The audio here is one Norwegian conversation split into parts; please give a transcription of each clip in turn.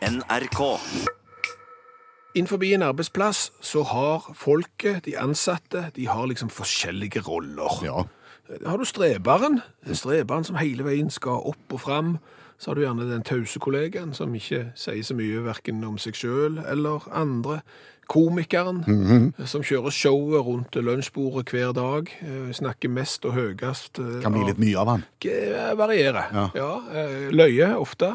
NRK. Innenfor en arbeidsplass så har folket, de ansatte, de har liksom forskjellige roller. Ja. Har du streberen, streberen som hele veien skal opp og fram, så har du gjerne den tause kollegaen som ikke sier så mye hverken om seg selv eller andre. Komikeren som kjører showet rundt lunsjbordet hver dag, eh, snakker mest og høyest. eh, Kan bli litt mye av han. Eh, Varierer. Ja. Ja. løye ofte.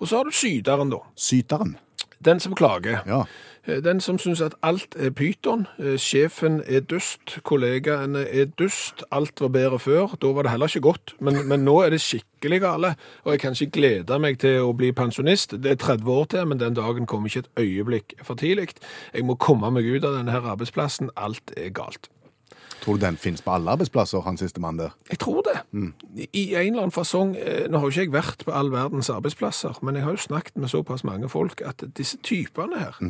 Og så har du syderen, da. Syteren. Den som klager. Ja. Eh, Den som syns at alt er pyton, eh, sjefen er dust, kollegaene er dust, alt var bedre før. Da var det heller ikke godt, men, men nå er det skikkelig gale. Og jeg kan ikke glede meg til å bli pensjonist. Det er 30 år til, men den dagen kommer ikke et øyeblikk for tidlig. Jeg må komme meg ut av denne her arbeidsplassen. Alt er galt. Tror du den finnes på alle arbeidsplasser, han siste mann der? Jeg tror det. I en eller annen fasong eh, Nå har jo ikke jeg vært på all verdens arbeidsplasser, men jeg har jo snakket med såpass mange folk at disse typene her,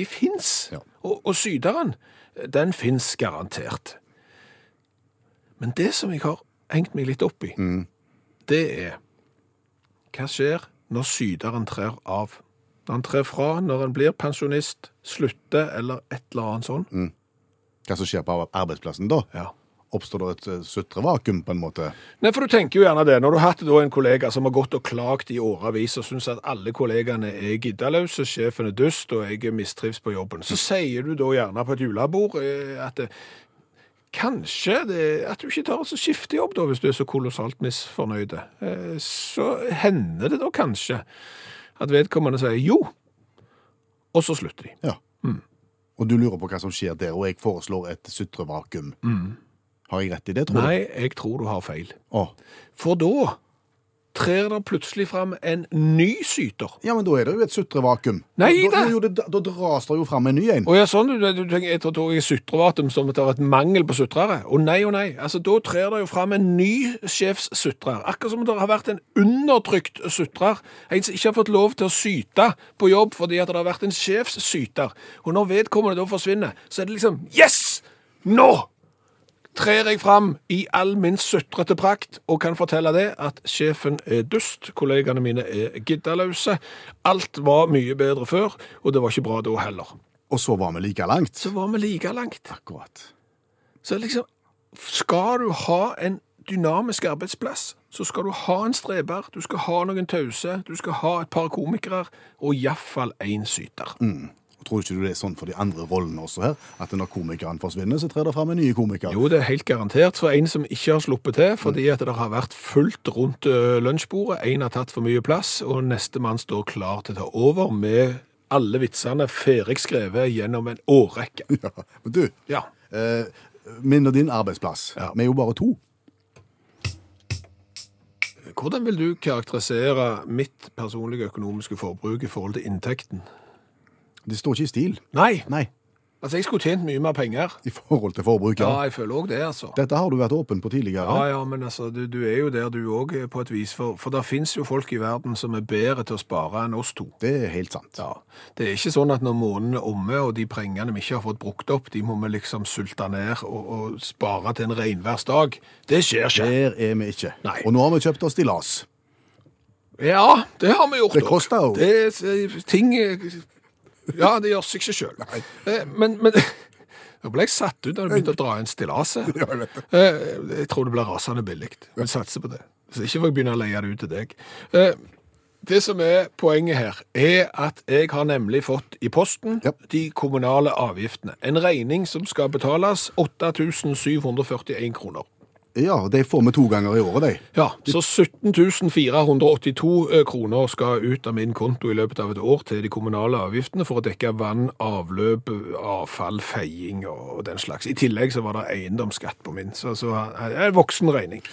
de fins. Ja. Og, og syderen, den fins garantert. Men det som jeg har hengt meg litt opp i, det er Hva skjer når syderen trer av? Når han trer fra, når han blir pensjonist, slutter eller et eller annet sånn? Hva som skjer på arbeidsplassen da? Ja. Oppstår det et eh, sutrevakuum på en måte? Nei, for du tenker jo gjerne det. Når du har hatt en kollega som har gått og klagt i årevis og syns at alle kollegaene er giddaløse, sjefen er dust og jeg mistrives på jobben, så sier du da gjerne på et julebord eh, at det, kanskje det, at du ikke tar og skifter jobb da, hvis du er så kolossalt misfornøyde. Eh, Så hender det da kanskje at vedkommende sier jo, og så slutter de. Ja. Og du lurer på hva som skjer der, og jeg foreslår et sutrevakuum. Har jeg rett i det, tror du? Nei, jeg tror du har feil. du? Å. For da trer det plutselig fram en ny syter. Ja, men da er det jo et sutrevakuum. Nei da, da! jo, det, da dras det jo fram en ny en. Å ja, sånn, du, du tenker, jeg tror jeg sutrevatum som det er et mangel på sutrere. Å nei, å nei, altså da trer det jo fram en ny sjefssutrer. Akkurat som det har vært en undertrykt sutrer. En som ikke har fått lov til å syte på jobb fordi at det har vært en sjefssyter. Og når vedkommende da forsvinner, så er det liksom, yes! Nå! Trer jeg fram i all min sutrete prakt og kan fortelle det at sjefen er dust, kollegaene mine er giddaløse, alt var mye bedre før, og det var ikke bra da heller Og så var vi like langt. så var vi like langt. Akkurat. Så liksom, skal du ha en dynamisk arbeidsplass, så skal du ha en streber, du skal ha noen tause, du skal ha et par komikere, og iallfall én syter. Og Tror ikke du det er sånn for de andre rollene også her? At når komikeren forsvinner, så trer det fram en ny komiker? Jo, det er helt garantert for en som ikke har sluppet til, fordi at det har vært fullt rundt lunsjbordet, en har tatt for mye plass, og neste mann står klar til å ta over med alle vitsene ferdig skrevet gjennom en årrekke. Ja. Men du, Ja. eh, min og din arbeidsplass, Ja. vi er jo bare to. Hvordan vil du karakterisere mitt personlige økonomiske forbruk i forhold til inntekten? Det står ikke i stil. Nei, Nei, altså jeg skulle tjent mye mer penger. i forhold til forbruket. Ja, jeg føler også det, altså. Dette har du vært åpen på tidligere. Ja, ja, men altså, du, du er jo der du òg er på et vis, for, for det fins jo folk i verden som er bedre til å spare enn oss to. Det er helt sant. Ja, Det er ikke sånn at når måneden er omme, og de pengene vi ikke har fått brukt opp, de må vi liksom sulte ned og, og spare til en regnværsdag. Det skjer ikke. Der er vi ikke. Nei. Og nå har vi kjøpt oss stillas. Ja, det har vi gjort Det koster jo. Det er ting Ja, det gjør seg ikke sjøl. Men, men Nå ble jeg satt ut da du begynte å dra inn stillaset. Jeg. Eh, Jeg tror det blir rasende billig. Vi satser på det. Så ikke får jeg begynne å leie det ut til deg. Eh, Det som er poenget her, er at jeg har nemlig fått i posten Ja. de kommunale avgiftene. En regning som skal betales 8741 kroner. Ja, de får vi to ganger i året, de. Ja, så 17 482 eh, kroner skal ut av min konto i løpet av et år til de kommunale avgiftene for å dekke vann, avløp, avfall, feiing og den slags. I tillegg så var det eiendomsskatt på min, så, så en voksen regning.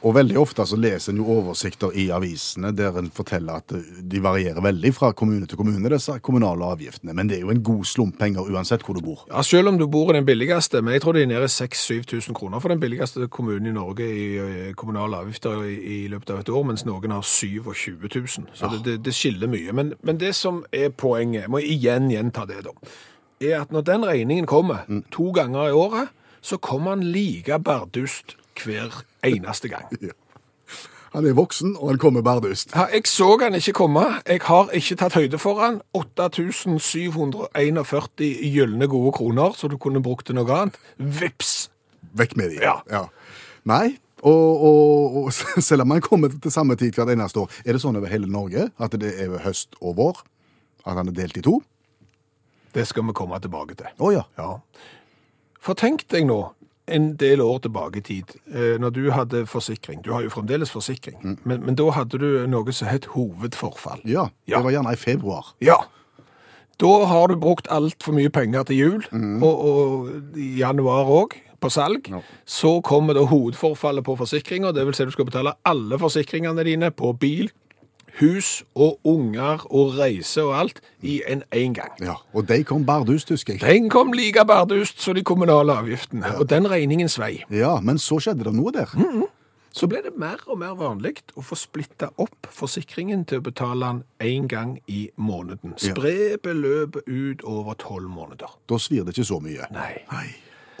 Og veldig ofte så leser en jo oversikter i avisene der en forteller at de varierer veldig fra kommune til kommune, disse kommunale avgiftene. Men det er jo en god slump penger uansett hvor du bor. Ja, selv om du bor i den billigste, men jeg tror det er nede i 6-7000 kroner for den billigste kommunen i Norge i eh, kommunale avgifter i, i løpet av et år, mens noen har 27 000. Så det, det, det skiller mye. Men, men det som er poenget, jeg må igjen gjenta det da, er at når den regningen kommer to ganger i året, så kommer den like bardust hver eneste gang. Han er voksen, og han kommer bardust. Ja, Jeg så han ikke komme. Jeg har ikke tatt høyde for han. 8741 gylne gode kroner, så du kunne brukt til noe annet. Vips! Vekk med de. Ja. Nei, og, og, og selv om han kommer til samme tid hvert eneste år, er det sånn over hele Norge at det er høst og vår? At han er delt i to? Det skal vi komme tilbake til. Å ja. Ja. For tenk deg nå, en del år tilbake i tid, eh, når du hadde forsikring. Du har jo fremdeles forsikring, men, men da hadde du noe som het hovedforfall. Ja, Ja. det var gjerne i februar. Ja. Da har du brukt altfor mye penger til jul, og, og i januar òg, på salg. Ja. Så kommer da hovedforfallet på forsikringa, det vil si du skal betale alle forsikringene dine på bil, hus og unger og reise og alt i en én gang. Ja, Og de kom bardust, husker jeg. Den kom like bardust som de kommunale avgiftene, og den regningen svei. Ja, men så skjedde det noe der. Så ble det mer og mer vanlig å få splitta opp forsikringen til å betale den én gang i måneden. Ja. Spre beløpet ut over tolv måneder. Da svir det ikke så mye. Nei. Nei.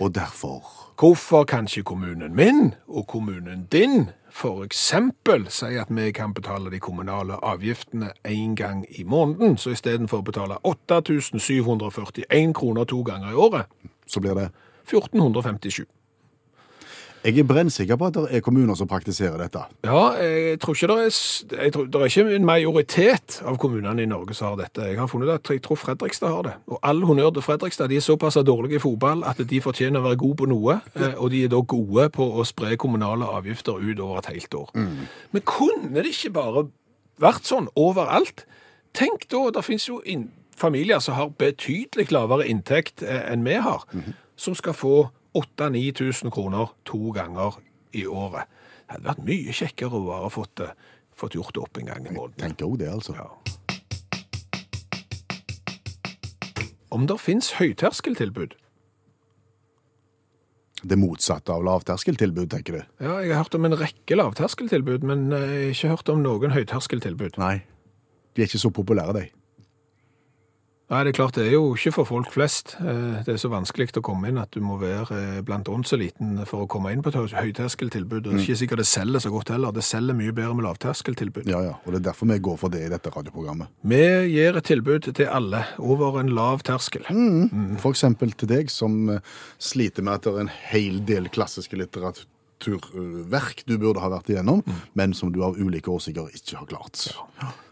Og derfor Hvorfor kan ikke kommunen min og kommunen din eksempel si at vi kan betale de kommunale avgiftene én gang i måneden, så istedenfor å betale 8741 kroner to ganger i året, så blir det 1457. Jeg er brennsikker på at det er kommuner som praktiserer dette. Ja, jeg tror ikke det er, tror, det er ikke en majoritet av kommunene i Norge som har dette. Jeg har funnet at jeg tror Fredrikstad har det. Og all honnør til Fredrikstad. De er såpass dårlige i fotball at de fortjener å være gode på noe, eh, og de er da gode på å spre kommunale avgifter ut over et helt år. Men kunne det ikke bare vært sånn overalt? Tenk da, det finnes jo familier som har betydelig lavere inntekt eh, enn vi har, som skal få 8000-9000 kroner to ganger i året. Det hadde vært mye kjekkere å bare fått, fått gjort det opp en gang i måneden. Tenker også det, altså. Ja. Om det finnes høyterskeltilbud? Det motsatte av lavterskeltilbud, tenker du? Ja, jeg har hørt om en rekke lavterskeltilbud, men eh, jeg har ikke hørt om noen høyterskeltilbud. Nei. De er ikke så populære, de. Nei, det er klart, det er jo ikke for folk flest. Eh, Det er så vanskelig å komme inn at du må være eh, blant åndseliten for å komme inn på et høyterskeltilbud. Det er ikke sikkert det selger så godt heller. Det selger mye bedre med lavterskeltilbud. Ja, ja. Og det er derfor vi går for det i dette radioprogrammet. Vi gir et tilbud til alle over en lav terskel. For eksempel til deg som eh, sliter med at det er en hel del klassiske litteraturverk du burde ha vært igjennom, men som du av ulike årsaker ikke har klart.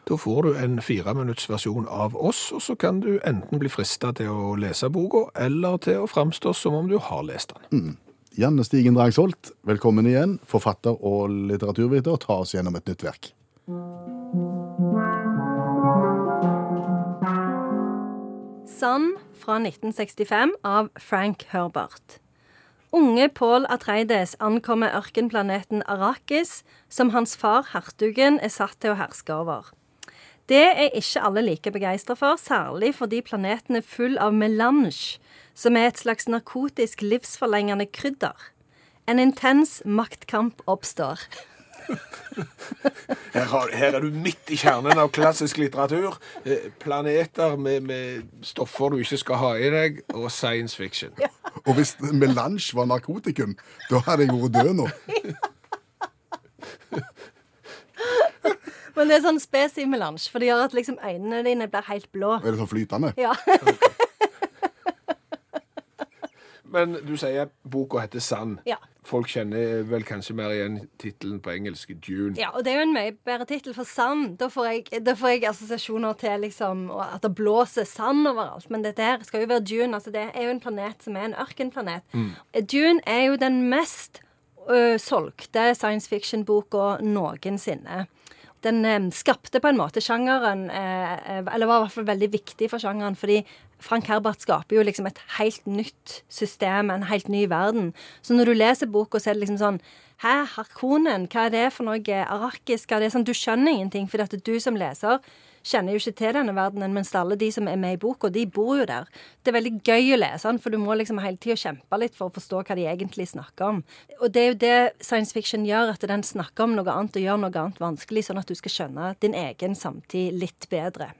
Da får du en fireminuttsversjon av oss, og så kan du enten bli frista til å lese boka, eller til å framstå som om du har lest den. Janne Stigen Drangsholt, velkommen igjen. Forfatter og litteraturviter. Ta oss gjennom et nytt verk. Sand fra 1965 av Frank Herbert. Unge Paul Atreides ankommer ørkenplaneten Arrakis, som hans far, hertugen, er satt til å herske over. Det er ikke alle like begeistra for, særlig fordi planeten er full av melange, som er et slags narkotisk livsforlengende krydder. En intens maktkamp oppstår. Her, har, her er du midt i kjernen av klassisk litteratur. Eh, Planeter med, med stoffer du ikke skal ha i deg, og science fiction. Og hvis melange var narkotikum, da hadde jeg vært død nå. Men det er sånn spesimelange, for det gjør at liksom øynene dine blir helt blå. Er det sånn flytende? Ja. Men du sier boka heter Sand. Ja. Folk kjenner vel kanskje mer igjen tittelen på engelsk Dune. Ja, og det er jo en mye bedre tittel for sand. Da får jeg, da får jeg assosiasjoner til liksom, at det blåser sand overalt. Men dette her skal jo være Dune. Altså, det er jo en planet som er en ørkenplanet. Dune er jo den mest ø, solgte science fiction-boka noensinne. Den eh, skapte på en måte sjangeren, eh, eller var i hvert fall veldig viktig for sjangeren, fordi Frank Herbert skaper jo liksom et helt nytt system, en helt ny verden. Så når du leser boka, så er det liksom sånn Hæ, Harkonen, hva er det for noe? Arrakis, hva er det? Sånn, du skjønner ingenting, at du som leser kjenner jo ikke til denne verdenen, mens alle de som er med i boka, de bor jo der. Det er veldig gøy å lese den, for du må liksom hele tida kjempe litt for å forstå hva de egentlig snakker om. Og det er jo det science fiction gjør, at den snakker om noe annet og gjør noe annet vanskelig, sånn at du skal skjønne din egen samtid litt bedre.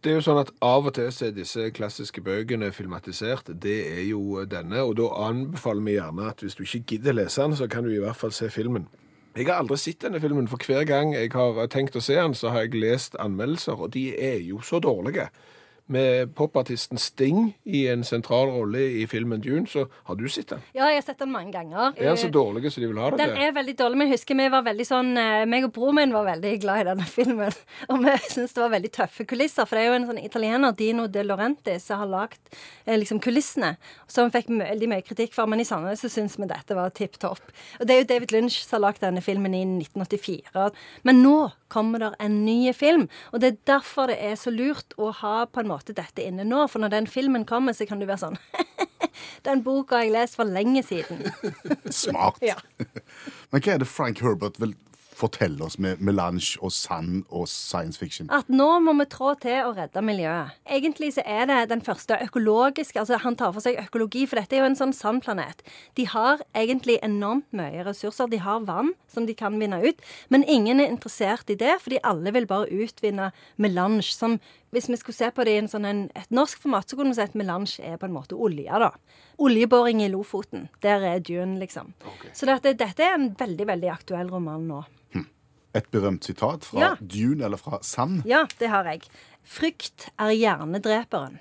Det er jo sånn at Av og til så er disse klassiske bøkene filmatisert. Det er jo denne. Og da anbefaler vi gjerne at hvis du ikke gidder lese den, så kan du i hvert fall se filmen. Jeg har aldri sett denne filmen, for hver gang jeg har tenkt å se den, så har jeg lest anmeldelser, og de er jo så dårlige. Med popartisten Sting i en sentral rolle i filmen Dune, så har du sett den? Ja, jeg har sett den mange ganger. Er den så dårlig som de vil ha det Den er veldig dårlig, men jeg husker vi var veldig sånn eh, meg og broren min var veldig glad i denne filmen. Og vi syntes det var veldig tøffe kulisser, for det er jo en sånn italiener, Dino De Laurenti, som har lagd eh, liksom kulissene. Som vi fikk veldig mye kritikk for, men i Sandnes så syns vi dette var tipp topp. Og det er jo David Lynch som har lagd denne filmen i 1984. Men nå kommer det en ny film, og det er derfor det er så lurt å ha på en måte dette inne nå, for når den filmen kommer, så kan du være sånn Den boka har jeg lest for lenge siden. Smart. Ja. Men hva er det Frank Herbert vil fortelle oss med melange og sand og science fiction? At nå må vi trå til å redde miljøet. Egentlig så er det den første økologiske altså Han tar for seg økologi, for dette er jo en sånn sandplanet. De har egentlig enormt mye ressurser. De har vann som de kan vinne ut, men ingen er interessert i det, fordi alle vil bare utvinne melange. Som hvis vi skulle se på det i sånn en, et norsk format, så kunne vi si at melange er på en måte olje, da. Oljeboring i Lofoten. Der er Dune, liksom. Så dette, dette er en veldig, veldig aktuell roman nå. Et berømt sitat fra Ja. Dune eller fra Sand. Ja, det har jeg. Frykt er hjernedreperen.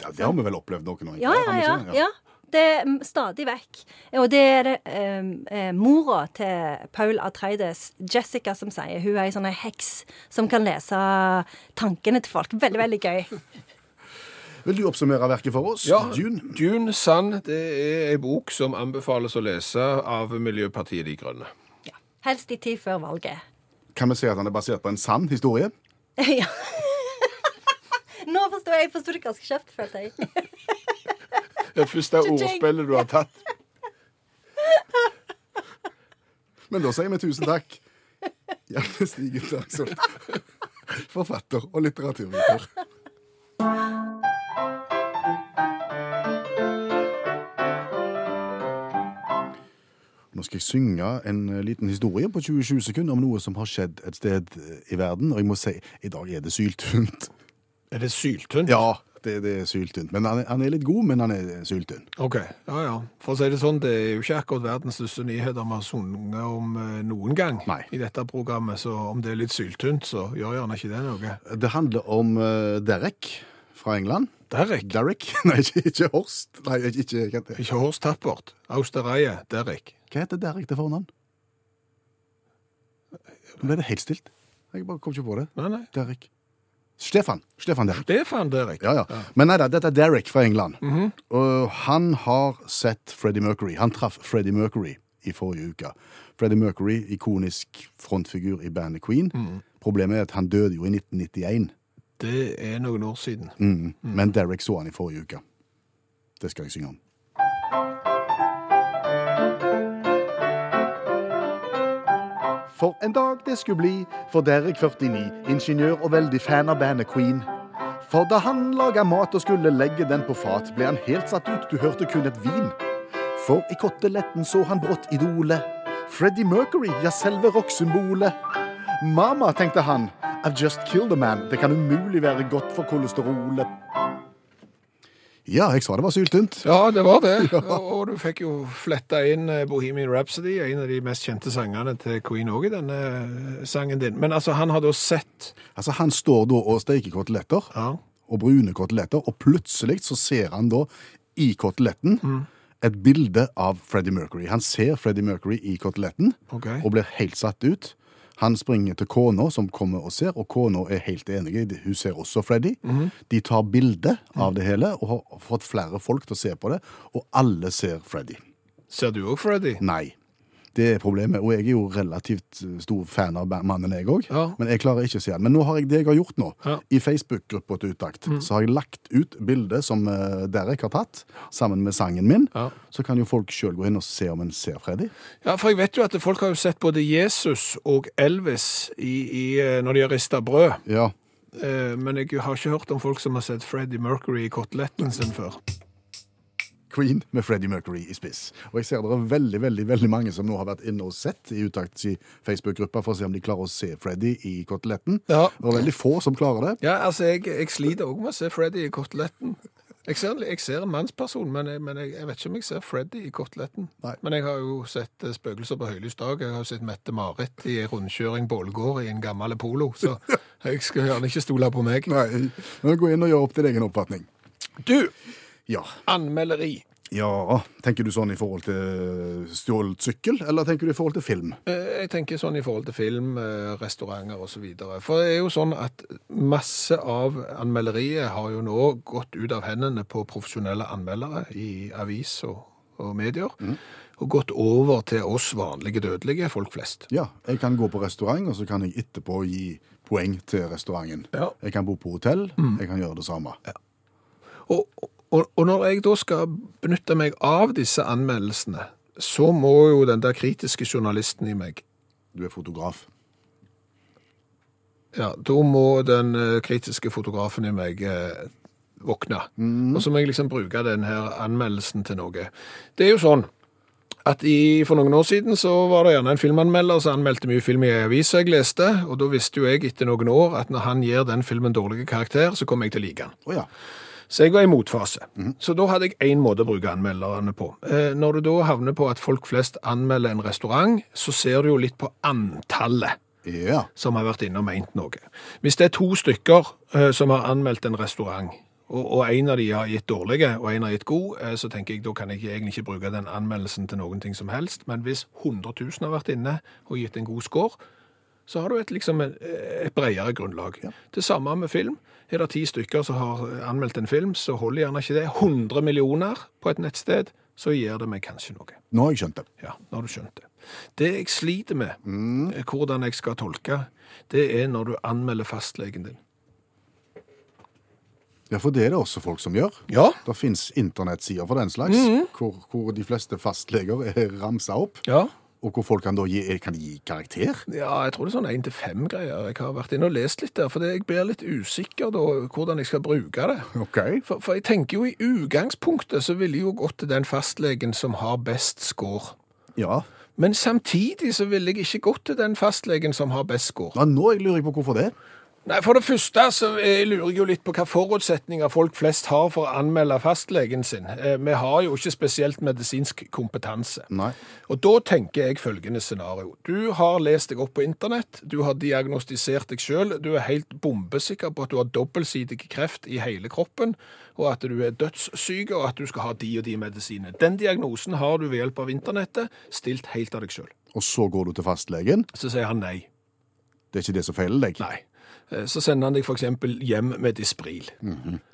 Ja, det har vi vel opplevd noen ganger? Ja, ja, ja. ja. Det er stadig vekk. Og det er det eh, eh, mora til Paul Atreides, Jessica, som sier. Hun er ei sånn heks som kan lese tankene til folk. Veldig, veldig gøy. Vil du oppsummere verket for oss? Ja, Dune? Dune Sand det er ei bok som anbefales å lese av Miljøpartiet De Grønne. Ja. Helst i tid før valget. Kan vi si at han er basert på en sann historie? ja. Nå forstår jeg. Jeg forsto det ganske kjapt, følte jeg. Det første ordspillet du har tatt. Men da sier vi tusen takk. Janne Stigen Dagsholt. Forfatter og litteraturviter. Nå skal jeg synge en liten historie på 20-20 sekunder om noe som har skjedd et sted i verden. Og jeg må si, i dag er det syltynt. Er det syltynt? Ja, det, det er syltynt. Men han er, han er litt god, men han er syltynn. Ok, ja ja. For å si det sånn, det er jo ikke akkurat verdens største nyheter vi har sunget om eh, noen gang Nei. i dette programmet, så om det er litt syltynt, så gjør gjerne ikke det noe. Det handler om uh, Derek fra England. Derek, Derek? Nei, ikke, ikke Horst. Nei, ikke, ikke, ikke Horst Tappert. Austereie, Derek. hva heter Derek til fornavn? Nå ble det helt stilt. Jeg bare kom ikke på det. Nei, nei. Derek. Stefan. Stefan Derek. Stefan Derek. Ja, ja. Men nei da, dette er Derek fra England. Og han har sett Freddie Mercury. Han traff Freddie Mercury i forrige uke. Freddie Mercury, ikonisk frontfigur i bandet Queen. Problemet er at han døde jo i 1991. Det er noen år siden. Mm. Men Derek så han i forrige uke. Det skal jeg synge om. For en dag det skulle bli for Derek 49, ingeniør og veldig fan av bandet Queen. For da han laga mat og skulle legge den på fat, ble han helt satt ut, du hørte kun et vin. For i koteletten så han brått idolet. Freddie Mercury, ja, selve rocksymbolet. Mama, tenkte han, I've just killed a man. Det kan umulig være godt for kolesterolet. Ja, jeg sa det var syltynt. Ja, det var det. Og, og du fikk jo fletta inn eh, Bohemian Rhapsody, en av de mest kjente sangene til Queen òg, i denne eh, sangen din. Men altså, han har da sett Altså, Han står da og steker koteletter, Ja. og brune koteletter, og plutselig så ser han da i koteletten et bilde av Freddie Mercury. Han ser Freddie Mercury i koteletten okay. og blir helt satt ut. Han springer til kona, som kommer og ser, og kona er helt enig. Hun ser også Freddie. De tar bilde av det hele og har fått flere folk til å se på det, og alle ser Freddy. Ser du òg Freddy? Nei. Det er problemet, og jeg er jo relativt eh, stor fan av mannen, jeg òg. Ja. Men jeg klarer ikke å se han. Men nå har jeg det jeg har gjort nå. Ja. Mm. I Facebook-gruppa til Utakt så har jeg lagt ut bildet som eh, Derek har tatt, sammen med sangen min. Ja. Så kan jo folk sjøl gå inn og se om en ser Freddy. Ja, for jeg vet jo at folk har jo sett både Jesus og Elvis i, i, eh, når de har rista brød. Ja. Men jeg har ikke hørt om folk som har sett Freddie Mercury i koteletten sin før. Queen med Freddie Mercury i spiss. Og jeg ser det er veldig veldig, veldig mange som nå har vært inne og sett i Utakts Facebook-gruppa for å se om de klarer å se Freddy i koteletten. Ja. Det er veldig få som klarer det. Ja, altså, jeg, jeg sliter òg med å se Freddie i koteletten. Jeg ser, jeg ser en mannsperson, men, jeg, men jeg, jeg vet ikke om jeg ser Freddy i koteletten. Nei. Men jeg har jo sett eh, spøkelser på høylys dag. Jeg har jo sett Mette-Marit i en rundkjøring på Ålgård i en gammel Polo, så jeg skal gjerne ikke stole på meg. Nei, men gå inn og gjør opp din egen oppfatning. Du, Ja. anmelderi. Ja. Tenker du sånn i forhold til stjålet sykkel, eller tenker du i forhold til film? Eh, Jeg tenker sånn i forhold til film, eh, restauranter videre. For det er jo sånn at masse av anmelderiet har jo nå gått ut av hendene på profesjonelle anmeldere i avis og, og medier, og gått over til oss vanlige dødelige folk flest. Ja, jeg kan gå på restaurant, og så kan jeg etterpå gi poeng til restauranten. Ja. Jeg kan bo på hotell, jeg kan gjøre det samme. Og, og, og når jeg da skal benytte meg av disse anmeldelsene, så må jo den der kritiske journalisten i meg Du er fotograf. Ja, da må den eh, kritiske fotografen i meg eh, våkne. Og så må jeg liksom bruke den her anmeldelsen til noe. Det er jo sånn at i, for noen år siden så var det gjerne en filmanmelder som anmeldte mye film i ei avis jeg leste, og da visste jo jeg etter noen år at når han gir den filmen dårlig karakter, så kommer jeg til å like den. Oh, ja. Så jeg var i motfase. Så da hadde jeg én måte å bruke anmelderne på. Eh, når du da havner på at folk flest anmelder en restaurant, så ser du jo litt på antallet Ja. som har vært inne og meint noe. Hvis det er to stykker eh, som har anmeldt en restaurant, og, en av de har gitt dårlige, og en har gitt god, eh, så tenker jeg da kan jeg egentlig ikke bruke den anmeldelsen til noen ting som helst. Men hvis 100 000 har vært inne og gitt en god score, så har du et, liksom, et, bredere grunnlag. Det samme med film. Er det ti stykker som har anmeldt en film, så holder gjerne ikke det. 100 millioner på et nettsted, så gir det meg kanskje noe. Nå har jeg skjønt det. Ja, nå har du skjønt det. Det jeg sliter med, mm. hvordan jeg skal tolke, det er når du anmelder fastlegen din. Ja, for det er det også folk som gjør. Ja. Det fins internettsider for den slags, hvor, hvor de fleste fastleger er ramsa opp, Ja. Og hvor folk kan da gi, kan de gi karakter. Ja, jeg tror det er sånn 1-5-greier. Jeg har vært inne og lest litt der, for jeg blir litt usikker da, hvordan jeg skal bruke det. Ok. For, for jeg tenker jo i utgangspunktet så ville jeg jo gått til den fastlegen som har best score. Ja. Men samtidig så ville jeg ikke gått til den fastlegen som har best score. ja. Nå lurer jeg på hvorfor det. Nei, For det første så jeg lurer jeg jo litt på hva forutsetninger folk flest har for å anmelde fastlegen sin. Eh, Vi har jo ikke spesielt medisinsk kompetanse. Nei. Og da tenker jeg følgende scenario. Du har lest deg opp på internett, du har diagnostisert deg sjøl, du er helt bombesikker på at du har dobbeltsidig kreft i hele kroppen, og at du er dødssyk, og at du skal ha de og de medisinene. Den diagnosen har du ved hjelp av internettet stilt helt av deg sjøl. Og så går du til fastlegen. Så sier han nei. Det er ikke det som feiler deg. Nei. Eh, Så sender han deg f.eks. hjem med Dispril.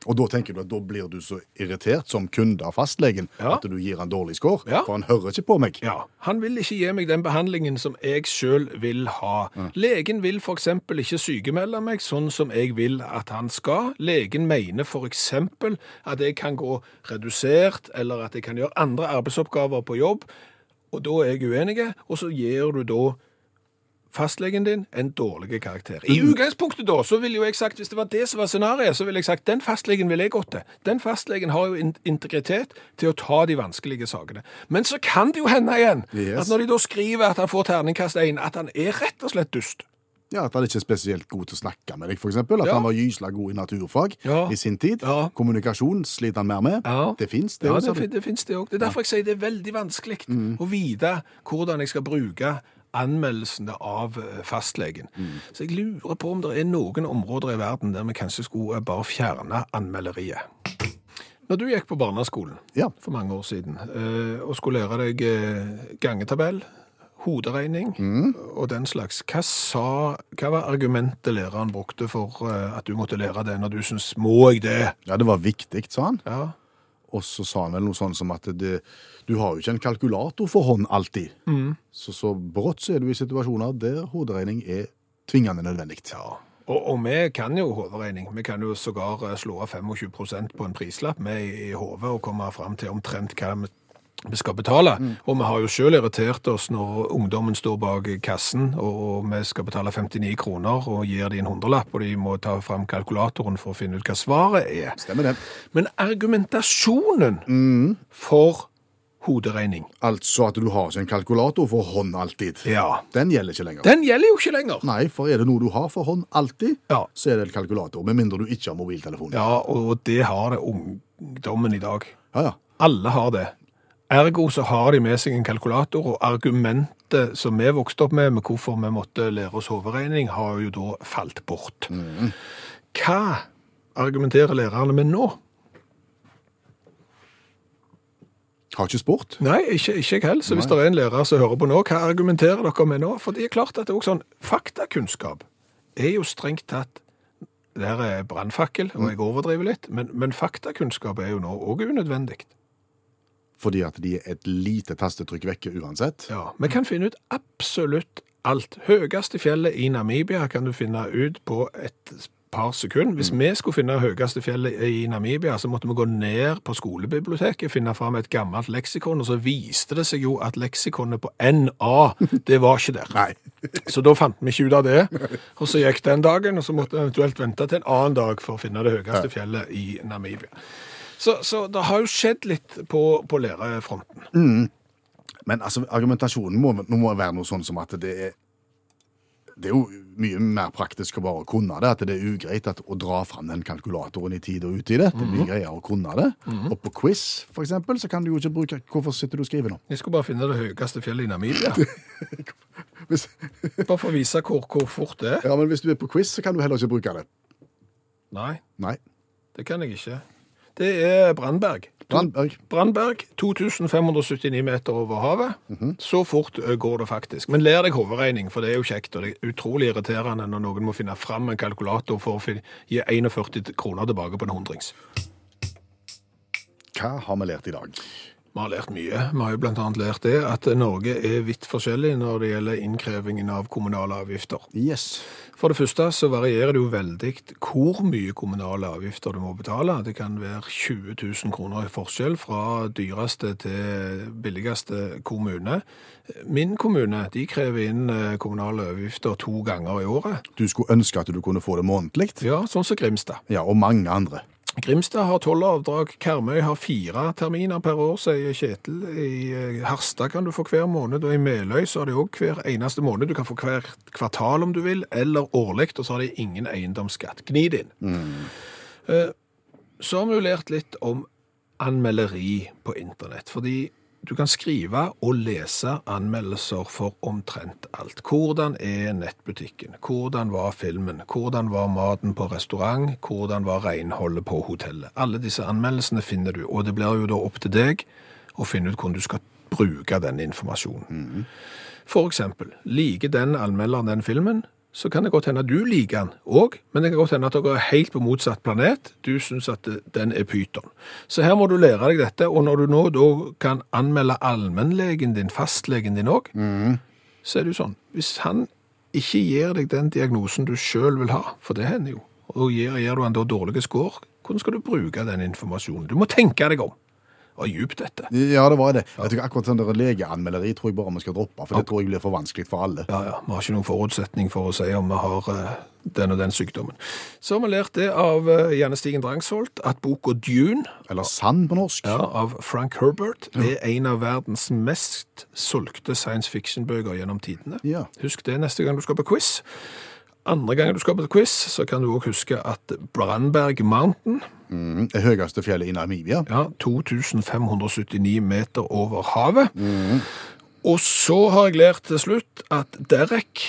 Og da tenker du at da blir du så irritert som kunde av fastlegen Ja. at du gir han dårlig score, Ja. for han hører ikke på meg. Ja, Han vil ikke gi meg den behandlingen som jeg sjøl vil ha. Legen vil f.eks. ikke sykemelde meg sånn som jeg vil at han skal. Legen mener f.eks. at jeg kan gå redusert, eller at jeg kan gjøre andre arbeidsoppgaver på jobb. Og da er jeg uenig, og så gir du da fastlegen din en dårlig karakter. I utgangspunktet da, så ville jo jeg sagt, hvis det var det som var scenariet, så ville jeg sagt, den fastlegen vil jeg gått til. Den fastlegen har jo integritet til å ta de vanskelige sakene. Men så kan det jo hende igjen, Yes. at når de da skriver at han får terningkast 1, at han er rett og slett dust. Ja, At han ikke er spesielt god til å snakke med deg, f.eks. At Ja. han var gysla god i naturfag Ja. i sin tid. Ja. Kommunikasjon sliter han mer med. Det fins, det. Ja, det, det det òg. Det er derfor jeg sier det er veldig vanskelig å vite hvordan jeg skal bruke anmeldelsene av fastlegen. fastlegen. Så jeg lurer på om det er noen områder i verden der vi kanskje skulle eh, bare fjerne anmelderiet. Når du gikk på barneskolen Ja. for mange år siden eh, og skulle lære deg eh, gangetabell, hoderegning og den slags, hva, sa, hva var argumentet læreren brukte for eh, at du måtte lære det, når du syntes 'må jeg det'? ja, det var viktig, sa han. Ja. Og så sa han vel noe sånn som at det, du har jo ikke en kalkulator for hånd alltid. Så, så brått så er du i situasjoner der hoderegning er tvingende nødvendig. Ja, og, og vi kan jo hoderegning. Vi kan jo sågar eh, slå av 25% på en prislapp med i, i hodet og komme fram til omtrent hva vi, vi skal betale. Og vi har jo selv irritert oss når ungdommen står bak kassen, og, vi skal betale 59 kroner og gir de en hundrelapp, og de må ta fram kalkulatoren for å finne ut hva svaret er. Stemmer det. Men argumentasjonen for hoderegning, Altså at du har ikke en kalkulator for hånd alltid. ja, Den gjelder ikke lenger. den gjelder jo ikke lenger. Nei, for er det noe du har for hånd alltid, Ja. så er det en kalkulator. Med mindre du ikke har mobiltelefon. Ja, og det har det ungdommen i dag. Ja, ja. Alle har det. Ergo så har de med seg en kalkulator, og argumentet som vi vokste opp med, med hvorfor vi måtte lære oss hovedregning, har jo da falt bort. Hva argumenterer lærerne med nå? Har ikke spurt. Nei, ikke, ikke jeg heller. Så hvis det er en lærer som hører på nå, hva argumenterer dere med nå? For det er klart at det er også sånn, faktakunnskap er jo strengt tatt det her er brannfakkel, og jeg overdriver litt, men, men faktakunnskap er jo nå også unødvendig. Fordi at de er et lite tastetrykk vekke uansett. Ja, Vi kan finne ut absolutt alt. Høyeste fjellet i Namibia kan du finne ut på et par sekunder. Hvis vi skulle finne høyeste fjellet i Namibia, så måtte vi gå ned på skolebiblioteket, finne fram et gammelt leksikon, og så viste det seg jo at leksikonet på NA, det var ikke der. Nei. Så da fant vi ikke ut av det. Og så gikk den dagen, og så måtte vi eventuelt vente til en annen dag for å finne det høyeste fjellet i Namibia. Så, så det har jo skjedd litt på, på lærerfronten. Men altså, argumentasjonen må, må være noe sånn som at det er det er jo mye mer praktisk å bare kunne det. At det er ugreit at, å dra fram den kalkulatoren i tid og utide. Det er mye greiere å kunne det. Og på quiz, for eksempel, så kan du jo ikke bruke Hvorfor sitter du og skriver nå? Jeg skulle bare finne det høyeste fjellet i Namibia. Hvis, Bare for å vise hvor, hvor fort det er. ja, men hvis du er på quiz, så kan du heller ikke bruke det. Nei, Nei. det kan jeg ikke. Det er Brandberg. Brandberg. Brandberg, 2579 meter over havet. Så fort går det faktisk. Men lær deg hoveregning, for det er jo kjekt, og det er utrolig irriterende når noen må finne fram en kalkulator for å gi 41 kroner tilbake på en hundrings. Hva har vi lært i dag? Vi har lært mye. Vi har jo annet lært det at Norge er vidt forskjellig når det gjelder innkrevingen av kommunale avgifter. Yes. For det første så varierer det jo veldig hvor mye kommunale avgifter du må betale. Det kan være 20 000 kroner i forskjell fra dyreste til billigste kommune. Min kommune de krever inn eh, kommunale avgifter to ganger i året. Du skulle ønske at du kunne få det månedlig. Ja, sånn som Grimstad. Ja, og mange andre. Grimstad har tolv avdrag, Karmøy har fire terminer per år, sier Kjetil. I eh, Harstad kan du få hver måned, og i Meløy så har de òg hver eneste måned. Du kan få hvert kvartal om du vil, eller årlig, og så har de ingen eiendomsskatt. Gni det inn. Mm. Så har vi jo lært litt om anmelderi på internett, fordi du kan skrive og lese anmeldelser for omtrent alt. Hvordan er nettbutikken? Hvordan var filmen? Hvordan var maten på restaurant? Hvordan var renholdet på hotellet? Alle disse anmeldelsene finner du, og det blir jo da opp til deg å finne ut hvordan du skal bruke den informasjonen. For eksempel, liker den anmelderen den filmen, så kan det godt hende at du liker den òg, men det kan godt hende at dere er helt på motsatt planet. Du syns at den er pyton. Så her må du lære deg dette, og når du nå da kan anmelde allmennlegen din, fastlegen din òg, så er det jo sånn Hvis han ikke gir deg den diagnosen du sjøl vil ha, for det hender jo, og gir, gir du han da dårlige score, hvordan skal du bruke den informasjonen? Du må tenke deg om. Og djupt dette. Ja, det var det. Jeg tror Akkurat sånn der legeanmelderi tror jeg bare vi skal droppe, for det tror jeg blir for vanskelig for alle. Ja, ja, vi har ikke noen forutsetning for å si om vi har eh, den og den sykdommen. Så har vi lært det av eh, Janne Stigen Drangsholt, at boka Dune Eller sand på norsk. ja, av Frank Herbert er en av verdens mest solgte science fiction-bøker gjennom tidene. Ja. Husk det neste gang du skal på quiz. Andre gang du skal på quiz, så kan du også huske at Brandberg Mountain, Mm, Det høyeste fjellet i Namibia. ja, 2579 meter over havet. Og så har jeg lært til slutt at Derek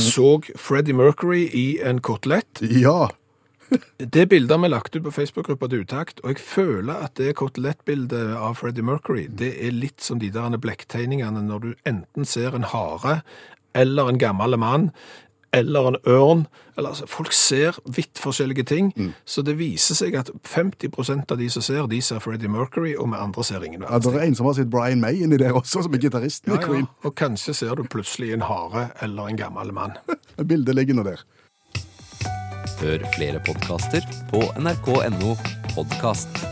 så Freddie Mercury i en kotelett. Ja. Det bildet vi lagt ut på Facebook-gruppa til Utakt, og jeg føler at det kotelettbildet av Freddie Mercury, det er litt som de der blekktegningene når du enten ser en hare, eller en gammel mann, eller en ørn. Eller, altså, folk ser vidt forskjellige ting, så det viser seg at 50% av de som ser, de ser Freddie Mercury, og vi andre ser ingen ja. verdens Det er en som har sett Brian May inni der også, som er gitaristen i Ja, ja. Og kanskje ser du plutselig en hare eller en gammel mann. Bildet ligger nå der. Hør flere podkaster på nrk.no podkast.